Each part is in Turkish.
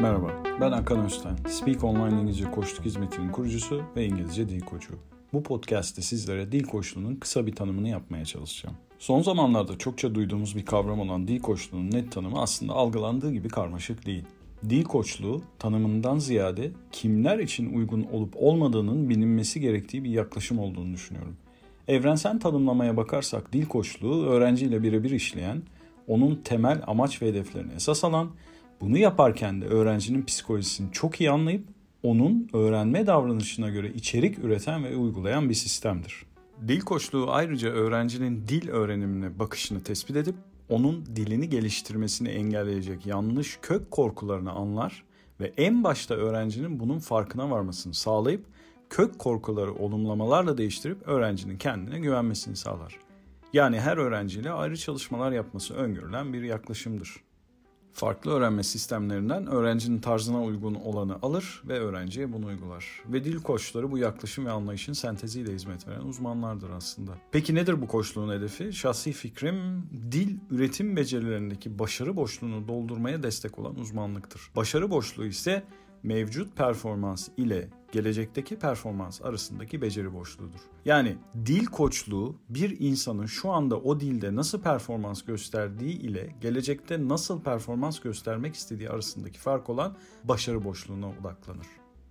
Merhaba, ben Hakan Özten. Speak Online İngilizce Koçluk Hizmeti'nin kurucusu ve İngilizce dil koçu. Bu podcast'te sizlere dil koçluğunun kısa bir tanımını yapmaya çalışacağım. Son zamanlarda çokça duyduğumuz bir kavram olan dil koçluğunun net tanımı aslında algılandığı gibi karmaşık değil. Dil koçluğu tanımından ziyade kimler için uygun olup olmadığının bilinmesi gerektiği bir yaklaşım olduğunu düşünüyorum. Evrensel tanımlamaya bakarsak dil koçluğu öğrenciyle birebir işleyen, onun temel amaç ve hedeflerini esas alan, bunu yaparken de öğrencinin psikolojisini çok iyi anlayıp onun öğrenme davranışına göre içerik üreten ve uygulayan bir sistemdir. Dil koçluğu ayrıca öğrencinin dil öğrenimine bakışını tespit edip onun dilini geliştirmesini engelleyecek yanlış kök korkularını anlar ve en başta öğrencinin bunun farkına varmasını sağlayıp kök korkuları olumlamalarla değiştirip öğrencinin kendine güvenmesini sağlar. Yani her öğrenciyle ayrı çalışmalar yapması öngörülen bir yaklaşımdır. Farklı öğrenme sistemlerinden öğrencinin tarzına uygun olanı alır ve öğrenciye bunu uygular. Ve dil koçları bu yaklaşım ve anlayışın senteziyle hizmet veren uzmanlardır aslında. Peki nedir bu koçluğun hedefi? Şahsi fikrim dil üretim becerilerindeki başarı boşluğunu doldurmaya destek olan uzmanlıktır. Başarı boşluğu ise mevcut performans ile gelecekteki performans arasındaki beceri boşluğudur. Yani dil koçluğu bir insanın şu anda o dilde nasıl performans gösterdiği ile gelecekte nasıl performans göstermek istediği arasındaki fark olan başarı boşluğuna odaklanır.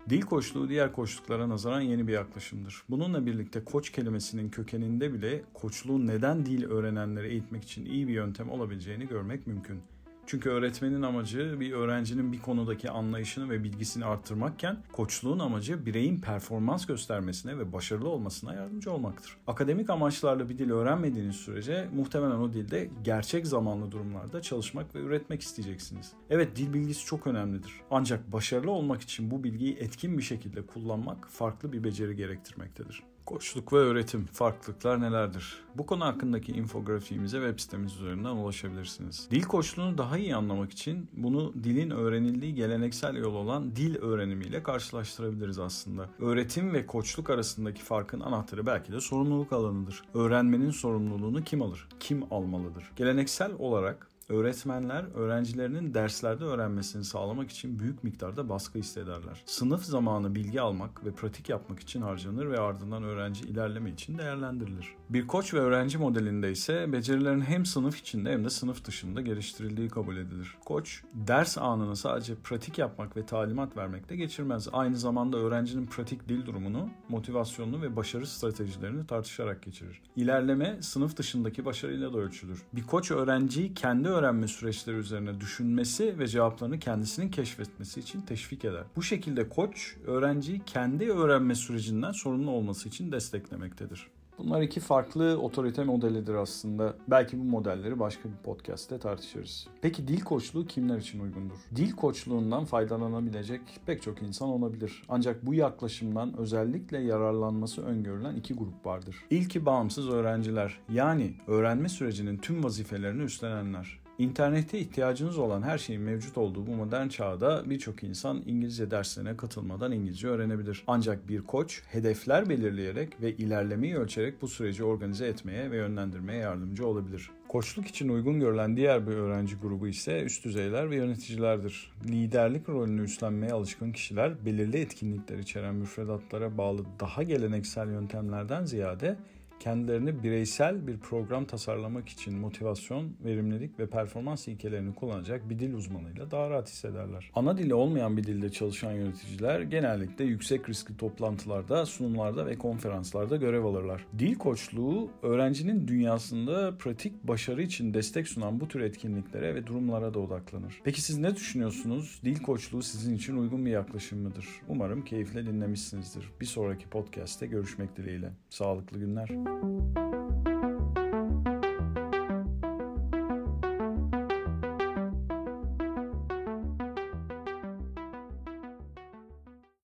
Dil koçluğu diğer koçluklara nazaran yeni bir yaklaşımdır. Bununla birlikte koç kelimesinin kökeninde bile koçluğun neden dil öğrenenleri eğitmek için iyi bir yöntem olabileceğini görmek mümkün. Çünkü öğretmenin amacı bir öğrencinin bir konudaki anlayışını ve bilgisini arttırmakken koçluğun amacı bireyin performans göstermesine ve başarılı olmasına yardımcı olmaktır. Akademik amaçlarla bir dil öğrenmediğiniz sürece muhtemelen o dilde gerçek zamanlı durumlarda çalışmak ve üretmek isteyeceksiniz. Evet dil bilgisi çok önemlidir. Ancak başarılı olmak için bu bilgiyi etkin bir şekilde kullanmak farklı bir beceri gerektirmektedir. Koçluk ve öğretim farklılıklar nelerdir? Bu konu hakkındaki infografiğimize web sitemiz üzerinden ulaşabilirsiniz. Dil koçluğunu daha iyi anlamak için bunu dilin öğrenildiği geleneksel yol olan dil öğrenimiyle karşılaştırabiliriz aslında. Öğretim ve koçluk arasındaki farkın anahtarı belki de sorumluluk alanıdır. Öğrenmenin sorumluluğunu kim alır? Kim almalıdır? Geleneksel olarak Öğretmenler öğrencilerinin derslerde öğrenmesini sağlamak için büyük miktarda baskı hissederler. Sınıf zamanı bilgi almak ve pratik yapmak için harcanır ve ardından öğrenci ilerleme için değerlendirilir. Bir koç ve öğrenci modelinde ise becerilerin hem sınıf içinde hem de sınıf dışında geliştirildiği kabul edilir. Koç ders anını sadece pratik yapmak ve talimat vermekte geçirmez. Aynı zamanda öğrencinin pratik dil durumunu, motivasyonunu ve başarı stratejilerini tartışarak geçirir. İlerleme sınıf dışındaki başarıyla da ölçülür. Bir koç öğrenciyi kendi öğrenme süreçleri üzerine düşünmesi ve cevaplarını kendisinin keşfetmesi için teşvik eder. Bu şekilde koç öğrenciyi kendi öğrenme sürecinden sorumlu olması için desteklemektedir. Bunlar iki farklı otorite modelidir aslında. Belki bu modelleri başka bir podcast'te tartışırız. Peki dil koçluğu kimler için uygundur? Dil koçluğundan faydalanabilecek pek çok insan olabilir. Ancak bu yaklaşımdan özellikle yararlanması öngörülen iki grup vardır. İlki bağımsız öğrenciler. Yani öğrenme sürecinin tüm vazifelerini üstlenenler. İnternete ihtiyacınız olan her şeyin mevcut olduğu bu modern çağda birçok insan İngilizce derslerine katılmadan İngilizce öğrenebilir. Ancak bir koç hedefler belirleyerek ve ilerlemeyi ölçerek bu süreci organize etmeye ve yönlendirmeye yardımcı olabilir. Koçluk için uygun görülen diğer bir öğrenci grubu ise üst düzeyler ve yöneticilerdir. Liderlik rolünü üstlenmeye alışkın kişiler belirli etkinlikler içeren müfredatlara bağlı daha geleneksel yöntemlerden ziyade kendilerini bireysel bir program tasarlamak için motivasyon, verimlilik ve performans ilkelerini kullanacak bir dil uzmanıyla daha rahat hissederler. Ana dili olmayan bir dilde çalışan yöneticiler genellikle yüksek riskli toplantılarda, sunumlarda ve konferanslarda görev alırlar. Dil koçluğu öğrencinin dünyasında pratik başarı için destek sunan bu tür etkinliklere ve durumlara da odaklanır. Peki siz ne düşünüyorsunuz? Dil koçluğu sizin için uygun bir yaklaşım mıdır? Umarım keyifle dinlemişsinizdir. Bir sonraki podcast'te görüşmek dileğiyle. Sağlıklı günler. Thank you.